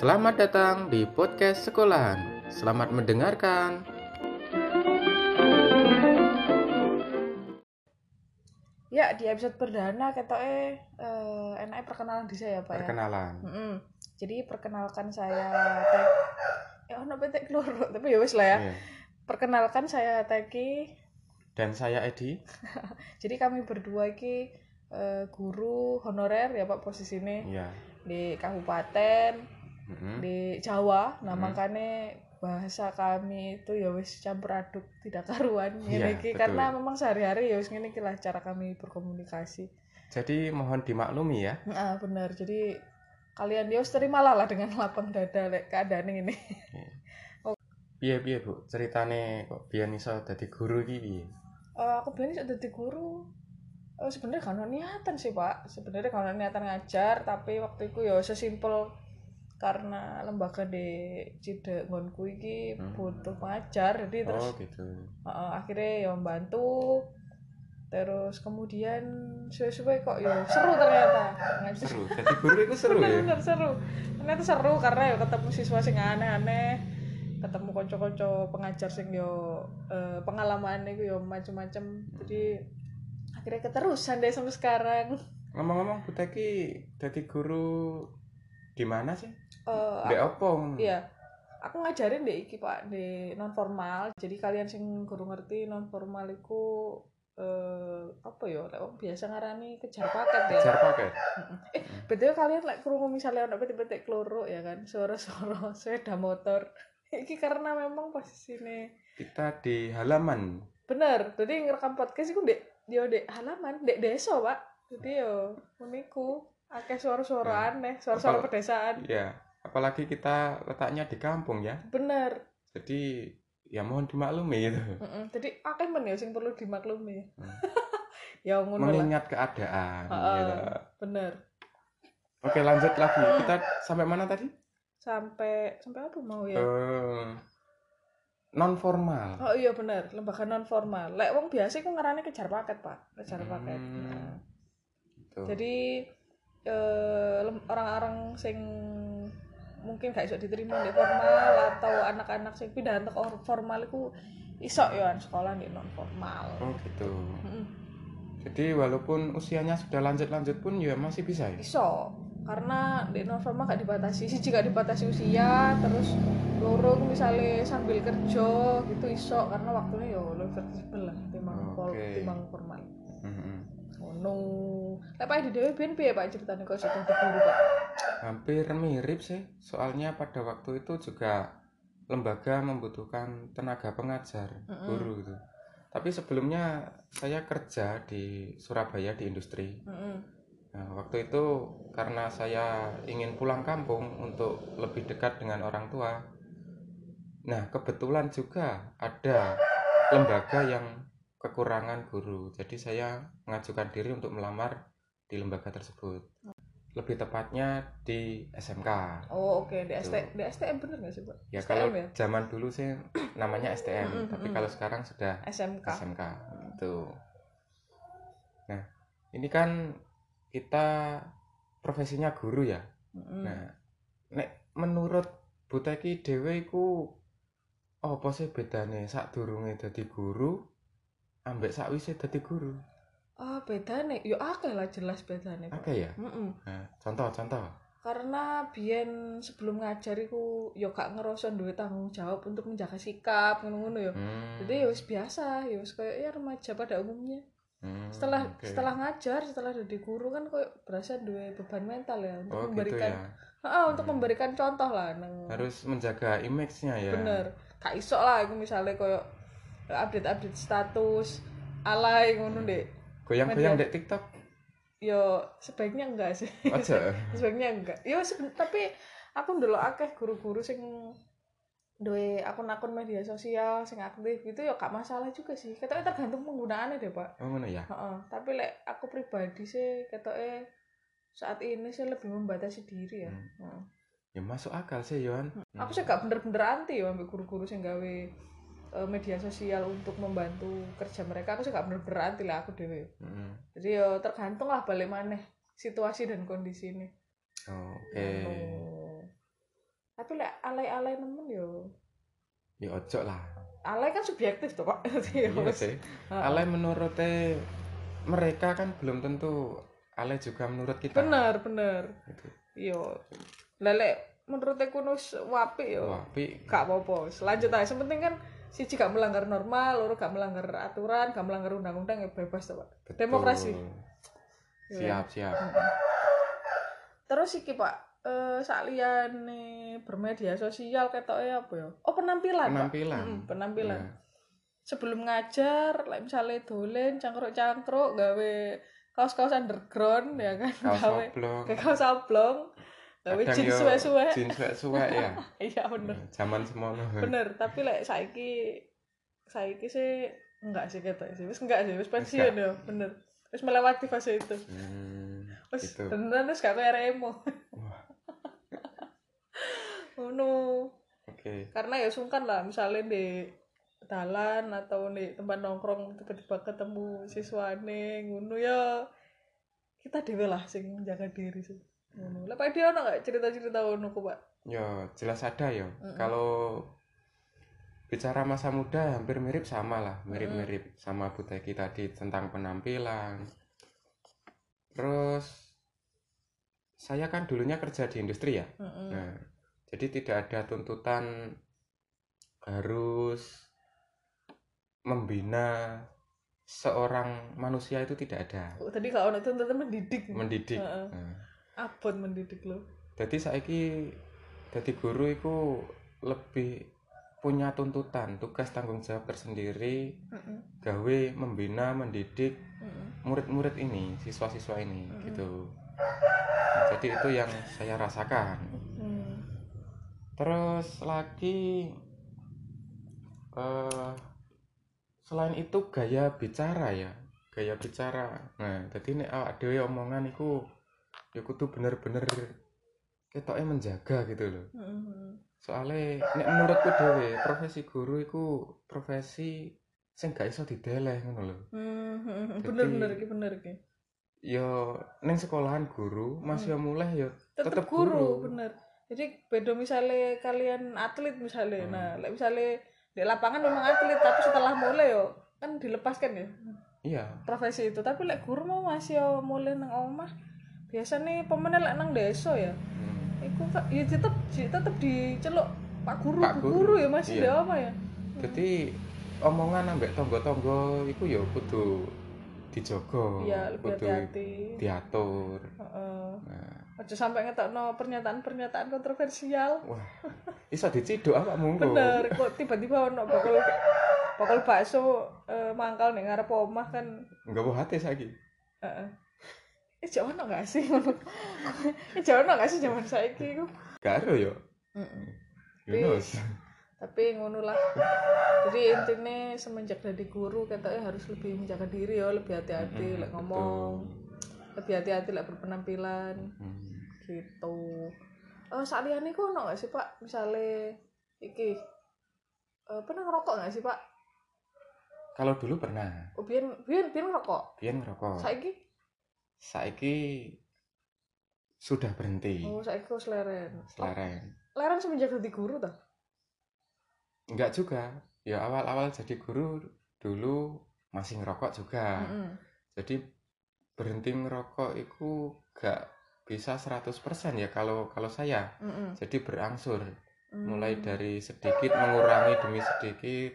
Selamat datang di podcast sekolahan. Selamat mendengarkan. Ya, di episode perdana ketoknya eh enaknya perkenalan di saya, Pak ya. Perkenalan. Mm-mm. Jadi perkenalkan saya Tek ya ono petek loro, tapi ya wis lah ya. Iya. Perkenalkan saya Teki. Dan saya Edi. Jadi kami berdua iki eh, guru honorer ya Pak posisinya Iya. di kabupaten Mm-mm. di Jawa. Nah, Hmm. makanya bahasa kami itu ya wis campur aduk tidak karuan Iya, betul. karena memang sehari-hari ya wis ngene iki lah cara kami berkomunikasi. Jadi mohon dimaklumi ya. Ah benar. Jadi kalian ya wis terimalah lah dengan lapang dada lek keadaan ini. Piye piye Bu, ceritane kok biyen iso dadi guru iki piye? Eh, aku bilang iso dadi guru. Eh, sebenarnya kan niatan sih pak. Sebenarnya kalau niatan ngajar, tapi waktu itu ya sesimpel karena lembaga di Cide ngonku iki Hmm. butuh pengajar, jadi terus Oh gitu. Heeh, akhirnya ya membantu terus kemudian suwe-suwe kok ya seru ternyata ngajar Seru. Jadi guru itu seru ya. bener seru ternyata seru karena ya ketemu siswa sing aneh-aneh ketemu konco-konco pengajar sing yo eh, pengalaman itu yo macem-macem jadi akhirnya keterusan deh sampai sekarang Ngomong-ngomong Bu Teki dadi guru di mana sih? Eh, Di opo? Iya. Aku ngajarin deh iki Pak di non formal. Jadi kalian sing guru ngerti non formal iku eh apa ya lek biasa ngarani kejar paket ya. Kejar paket. Eh, betul kalian lek krungu misalnya ono petik-petik kloro ya kan, suara-suara sepeda motor. Iki karena memang posisine Kita di halaman. bener. Jadi ngerekam podcast iku dek yo dek halaman, dek desa, Pak. Jadi yo uniku akeh suara-suara Ya. aneh, suara-suara pedesaan. Iya. Apalagi kita letaknya di kampung ya. Bener. Jadi ya mohon dimaklumi gitu. Mm-mm. Jadi akeh men ya sing perlu dimaklumi. Hmm. ya ngono lah. Mengingat keadaan. Heeh. gitu. Bener. Oke lanjut lagi. Kita sampai mana tadi? Sampai sampai apa mau ya? Eh, non formal. Oh iya bener, lembaga non formal. Lek wong biasa iku ngarani kejar paket, Pak. Kejar Hmm. paket. Nah, Gitu. jadi orang-orang sing mungkin gak iso diterima di formal atau anak-anak sing pindah ke or- formal iku iso ya sekolah di non formal. Oh gitu. Mm-mm. Jadi walaupun usianya sudah lanjut-lanjut pun ya masih bisa ya. iso karena di non formal gak dibatasi sih jika dibatasi usia terus loro ku misalnya sambil kerja gitu iso karena waktunya yo lebih fleksibel lah timbang Oke. timbang formal Mhm. Ngono lek Pak di dhewe ben piye Pak ceritanya kok sudah di guru Pak Hampir mirip sih. Soalnya pada waktu itu juga lembaga membutuhkan tenaga pengajar, Mm-mm. guru gitu. Tapi sebelumnya saya kerja di Surabaya di industri. Heeh. Nah, waktu itu karena saya ingin pulang kampung untuk lebih dekat dengan orang tua. Nah, kebetulan juga ada lembaga yang kekurangan guru. Jadi saya mengajukan diri untuk melamar di lembaga tersebut. Lebih tepatnya di SMK. oh oke di ST Tuh. di STM bener gak sih Pak Ya STM kalau ya zaman dulu sih namanya STM, Mm-mm, tapi mm-mm. kalau sekarang sudah SMK SMK gitu. Nah, ini kan kita profesinya guru ya. Heeh. Nah, nek menurut Bu Teki dhewe iku apa sih bedane sadurunge dadi guru ambek sakwise dadi guru? ah beda nih yo akeh lah jelas beda nih Pak Oke ya. Heeh. Nah, contoh-contoh. karena biyen sebelum ngajar iku yo gak ngerasa duwe tanggung jawab untuk menjaga sikap ngono-ngono yo Hmm. jadi ya wis biasa ya wis kayak ya remaja pada umumnya hmm, setelah oke. setelah ngajar setelah jadi guru kan kayak berasa duwe beban mental ya untuk Oh, gitu memberikan ya. Ah, untuk Hmm. memberikan contoh lah nang Harus menjaga image-nya ya. bener gak iso lah aku misalnya kayak update update status alay ngono deh Goyang-goyang dek TikTok. yo sebaiknya enggak sih Aja. sebaiknya enggak yo seben- tapi aku dulu akeh guru-guru sing duwe akun-akun media sosial sing aktif itu ya gak masalah juga sih ketoknya tergantung penggunaannya deh pak Oh, ngono ya. Heeh, tapi lek aku pribadi sih ketoknya saat ini sih lebih membatasi diri ya Hmm. Heeh. Ya masuk akal sih, Yohan. aku sih gak bener-bener anti ya ambil guru-guru sing gawe eh, media sosial untuk membantu kerja mereka aku sih gak bener-bener anti lah aku dewe. Hmm. jadi ya tergantung lah balik maneh situasi dan kondisi ini. Oh, Oke. tapi lek alay-alay nemen yo. Ya ojo lah. Alay kan subjektif tuh pak. Iya sih. Alay menurut mereka kan belum tentu alay juga menurut kita. Bener bener. Gitu. iya. Lelek menurut aku nus wapi yo Wah, tapi gak apa-apa. Selanjut aja. Yang penting kan siji gak melanggar normal loro gak melanggar aturan gak melanggar undang-undang ya bebas tuh pak. Demokrasi. siap siap. Terus iki pak eh nih bermedia sosial ketoknya apa ya? Oh penampilan penampilan. Mm, penampilan. Ya. sebelum ngajar like misalnya dolen cangkruk-cangkruk gawe kaos-kaos underground ya kan kaos gawe oblong. kaos oblong jeans yo suwe-suwe. jeans suwe-suwe ya iya bener. Zaman semono bener tapi lek saiki saiki sih enggak sih kata sih. Wis enggak sih wis pensiun ya bener. Wis melewati fase itu. Hmm, wis gitu. beneran wis gak kayak emo Wah. ngono. Oke. Karena ya sungkan lah misalnya di jalan atau di tempat nongkrong tiba-tiba ketemu siswane ngono ya kita dewe lah sing jaga diri sih ngono lah pak dia ono nggak cerita-cerita ngono kok pak? Ya jelas ada ya. Mm-mm. kalau bicara masa muda hampir mirip sama lah mirip-mirip sama Bu Teki tadi tentang penampilan. Terus saya kan dulunya kerja di industri ya. Mm-mm. nah jadi tidak ada tuntutan harus membina seorang manusia itu tidak ada. Oh, tadi kalau ono tuntutan mendidik. Mendidik. Heeh. Nah, abot mendidik lo jadi saiki jadi guru itu lebih punya tuntutan tugas tanggung jawab tersendiri Mm-mm. gawe membina mendidik murid-murid ini siswa-siswa ini Mm-mm. gitu Nah, jadi itu yang saya rasakan Mm. terus lagi eh selain itu gaya bicara ya gaya bicara nah jadi ini awak dhewe omongan iku ya kudu bener-bener ketoknya menjaga gitu loh. Mm-mm. soalnya nek menurutku dhewe profesi guru iku profesi sing gak iso dideleh ngono lho. Mm-mm. Jadi- bener bener iki bener iki yo ning sekolahan guru masih mulai yo tetep Tetep guru, guru. bener. Jadi beda misalnya kalian atlet misalnya Hmm. nah like misalnya di lapangan memang atlet tapi setelah mulai yo kan dilepaskan ya? Iya. Profesi itu. Tapi lek guru mau masih yo mulai nang omah biasa nih pemenang lek nang desa ya Hmm. iku ya tetep tetep diceluk pak guru Pak Guru. guru ya masih Iya. di omah ya jadi omongan ambek tonggo-tonggo iku yo kudu dijogo lebih kudu hati-hati diatur Heeh. nah Aja sampai ngetokno pernyataan-pernyataan kontroversial. wah iso diciduk apa munggo Bener, kok tiba-tiba ono bakal bakal bakso eh, mangkal ning ngarep omah kan. nggak mau hati saiki Heeh. Eh, jauh ono gak sih? Eh, jauh ono gak sih zaman saiki iku? gak ada yo. Yunus Tapi ngono lah. Jadi intinya semenjak jadi guru katanya harus lebih menjaga diri ya, lebih hati-hati lek ngomong, lebih hati-hati lek berpenampilan. Hmm. gitu. Eh saat ini kok ono gak sih pak? Misalnya iki. Eh pernah ngerokok gak sih pak? Kalau dulu pernah. Oh biar biar biar ngerokok? Pian ngerokok. Saiki saiki sudah berhenti. Oh saiki kok leren. Selaren leren semenjak jadi guru tuh enggak juga. Ya awal-awal jadi guru dulu masih ngerokok juga. Jadi berhenti ngerokok itu gak bisa 100% ya kalau kalau saya. Jadi berangsur. Hmm. mulai dari sedikit mengurangi demi sedikit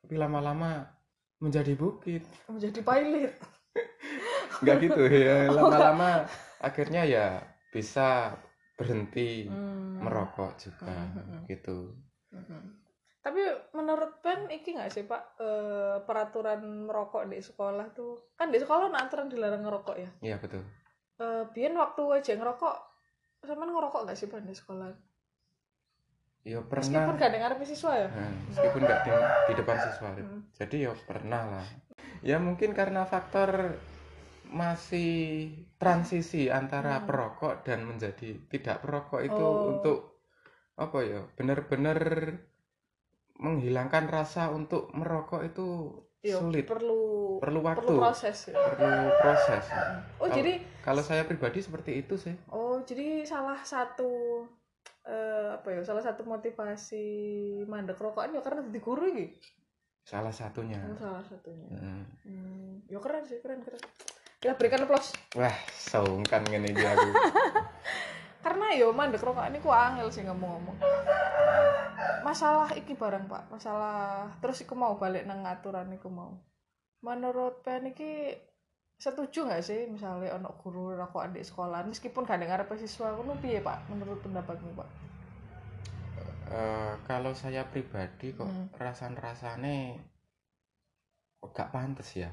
tapi lama-lama menjadi bukit. Menjadi pilot nggak gitu ya lama-lama akhirnya ya bisa berhenti Hmm. merokok juga Hmm. gitu. Mhm. tapi menurut Ben iki nggak sih pak? Eh, peraturan merokok di sekolah tuh kan di sekolah ada aturan dilarang ngerokok ya? Iya betul. Eh Bian waktu aja ngerokok sama ngerokok gak sih Pan di sekolah? Ya meskipun pernah gak dengar siswa ya? Nah, meskipun nggak di, di depan siswa Hmm. jadi ya pernah lah. Ya mungkin karena faktor masih transisi antara Hmm. perokok dan menjadi tidak perokok itu Oh. untuk apa ya benar-benar menghilangkan rasa untuk merokok itu Iya, sulit. perlu perlu waktu. perlu proses ya. Perlu proses oh Kalau- jadi kalau saya pribadi seperti itu sih. Oh jadi salah satu eh, apa ya salah satu motivasi mandek rokokan ya karena jadi guru iki? Salah satunya. Oh, salah satunya. Mm. hmm, ya keren sih keren keren kita berikan aplaus. Wah songkan ngene iki aku. Karena yo mandek rokokan iku angel sih ngomong-ngomong. Masalah iki barang pak. Masalah terus iku mau balik nang aturan iku mau. Menurut pen iki setuju nggak sih misalnya ono guru rokokan di sekolah? Meskipun gak dengar siswa ngono piye pak? Menurut pendapatmu pak? Eh, kalau saya pribadi kok Hmm. rasan-rasane kok gak pantas ya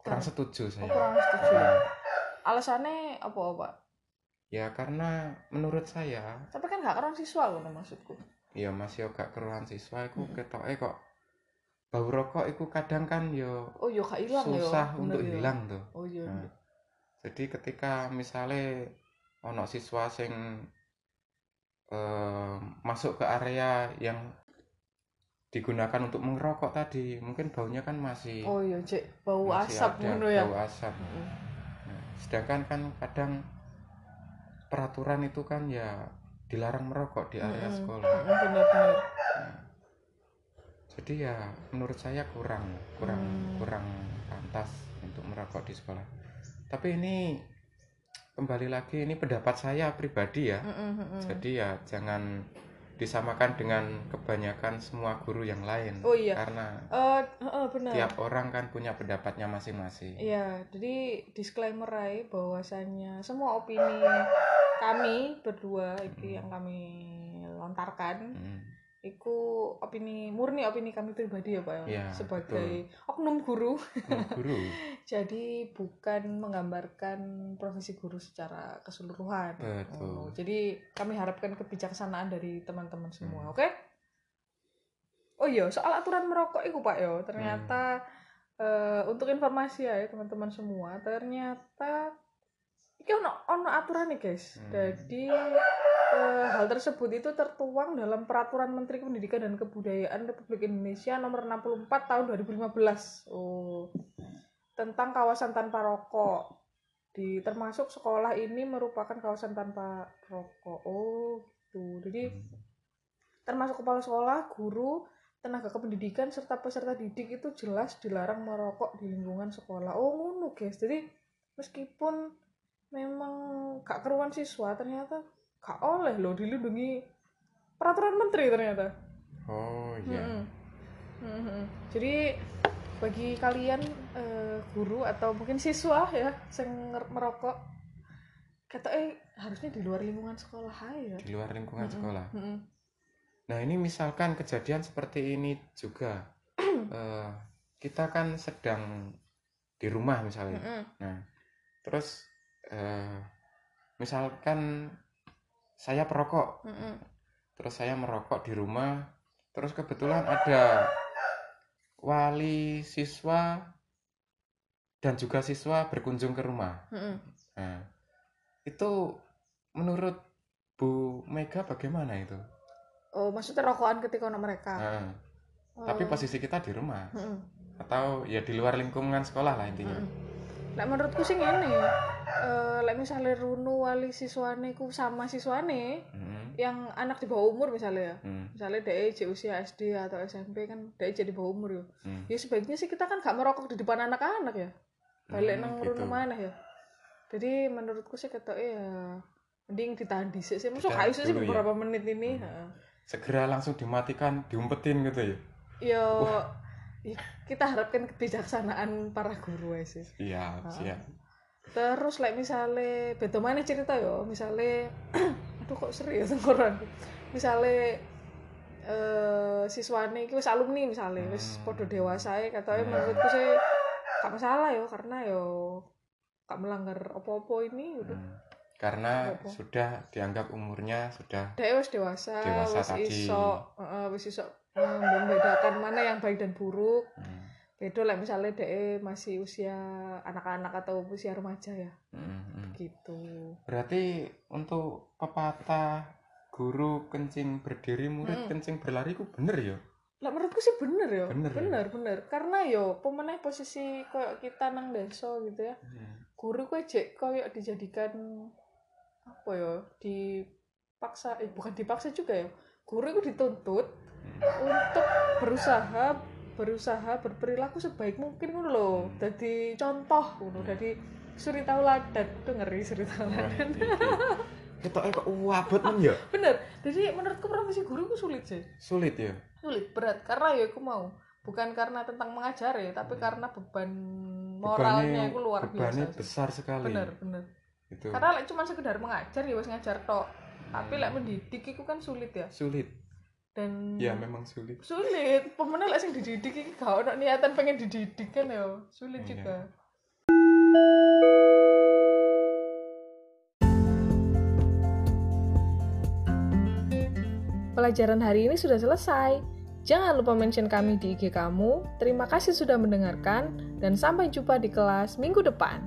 kurang setuju oh, saya kurang setuju. Ya alasannya apa pak ya karena menurut saya tapi kan gak kurang siswa ngono maksudku. Ya masih gak keruhan siswa iku Hmm. ketoke kok bau rokok iku kadang kan yo oh yo gak hilang yo susah bener untuk yo. hilang tuh. Oh iya. Nah, jadi ketika misalnya ono siswa sing eh, masuk ke area yang digunakan untuk mengerokok tadi mungkin baunya kan masih oh iya cek bau masih asap ada ya bau asap Mm. Nah, sedangkan kan kadang peraturan itu kan ya dilarang merokok di area Mm-mm. sekolah Mm, bener-bener Nah, jadi ya menurut saya kurang kurang Hmm. kurang pantas untuk merokok di sekolah tapi ini kembali lagi ini pendapat saya pribadi ya mm-mm. jadi ya jangan disamakan dengan kebanyakan semua guru yang lain Oh iya. karena Eh, heeh, bener. tiap orang kan punya pendapatnya masing-masing Iya, jadi disclaimer aja bahwasanya semua opini kami berdua iki yang kami lontarkan Hmm. Iku opini murni opini kami pribadi ya Pak ya. Iya, sebagai oknum guru. Hmm, guru Jadi bukan menggambarkan profesi guru secara keseluruhan. Betul. Oh, jadi kami harapkan kebijaksanaan dari teman-teman semua, Hmm. oke? Oh iya, soal aturan merokok itu Pak yo, ternyata Hmm. eh, untuk informasi ya teman-teman semua, ternyata iki ono ono aturan nih guys. Hmm. Jadi eh, hal tersebut itu tertuang dalam Peraturan Menteri Pendidikan dan Kebudayaan Republik Indonesia nomor 64 tahun 2015. Oh. Tentang kawasan tanpa rokok. Di termasuk sekolah ini merupakan kawasan tanpa rokok. Oh, gitu. Jadi termasuk kepala sekolah, guru, tenaga kependidikan serta peserta didik itu jelas dilarang merokok di lingkungan sekolah. Oh, ngono, guys. Jadi meskipun memang gak keruan siswa ternyata gak oleh loh dilindungi peraturan menteri ternyata. oh iya Mm-mm. Mm-mm. Jadi bagi kalian eh, guru atau mungkin siswa ya yang merokok kata eh harusnya di luar lingkungan sekolah aja. di luar lingkungan Mm-mm. sekolah Mm-mm. Nah ini misalkan kejadian seperti ini juga, eh, kita kan sedang di rumah misalnya. Mm-mm. Nah terus eh, misalkan saya perokok, Mm-mm. terus saya merokok di rumah, terus kebetulan ada wali siswa dan juga siswa berkunjung ke rumah. Mm-mm. Nah itu menurut Bu Mega bagaimana itu? Oh, maksudnya rokokan ketika anak mereka. Nah, tapi Oh. posisi kita di rumah Mm-mm. atau ya di luar lingkungan sekolah lah intinya. Mm-mm. Nah, menurutku sih ngene. Eh, lek misalnya Runu wali siswane ku sama siswane Hmm, yang anak di bawah umur misalnya ya. hmm, Misalnya DE di usia SD atau SMP kan DE jadi bawah umur ya. hmm. Ya sebaiknya sih kita kan gak merokok di depan anak-anak ya. Balik Hmm, nang gitu. Runu mana ya. Jadi menurutku sih kata ya mending ditahan dhisik sih. Masuk iso sih ya. beberapa menit ini. Hmm. Heeh. Segera langsung dimatikan, diumpetin gitu ya. Yo kita harapkan kebijaksanaan para guru sih. Iya, siap. Terus like misalnya beda mana cerita yo, misalnya aduh kok serius tenggorokan. Misalnya eh siswane iki wis alumni misalnya wis Hmm. podo dewasa ya katanya Hmm. menurutku sih gak masalah yo karena yo gak melanggar opo-opo ini udah Hmm. Karena Apa? sudah dianggap umurnya sudah Dek wis dewasa, Dewasa wis tadi. iso, heeh, wis iso eh, membedakan mana yang baik dan buruk. hmm, Beda lah misalnya dek masih usia anak-anak atau usia remaja ya, hmm, hmm. gitu. Berarti untuk pepatah guru kencing berdiri, murid Hmm. kencing berlari ku bener ya? Lah menurutku sih bener ya. Bener ya? bener, bener. Karena yo pemenang posisi koyo kita nang desa gitu ya. Hmm. Guru ku jek koyo dijadikan apa ya di dipaksa eh bukan dipaksa juga ya guru itu dituntut untuk berusaha berusaha berperilaku sebaik mungkin ngono lho. Jadi contoh ngono jadi suri tauladan tuh ngeri suri tauladan kita kok wabot men ya? Bener. Jadi menurutku profesi guru itu sulit sih. Sulit ya? Sulit berat. Karena ya aku mau. Bukan karena tentang mengajar ya tapi karena beban moralnya itu luar bebannya biasa sih. besar sekali. Bener bener. Itu. Karena like, cuma sekedar mengajar ya wis ngajar tok. Tapi lek mendidik itu kan sulit ya. Sulit dan ya memang sulit sulit pemenang lek sing dididik iki gak ono niatan pengen dididik kan ya sulit Iya. juga Pelajaran hari ini sudah selesai. Jangan lupa mention kami di IG kamu. Terima kasih sudah mendengarkan dan sampai jumpa di kelas minggu depan.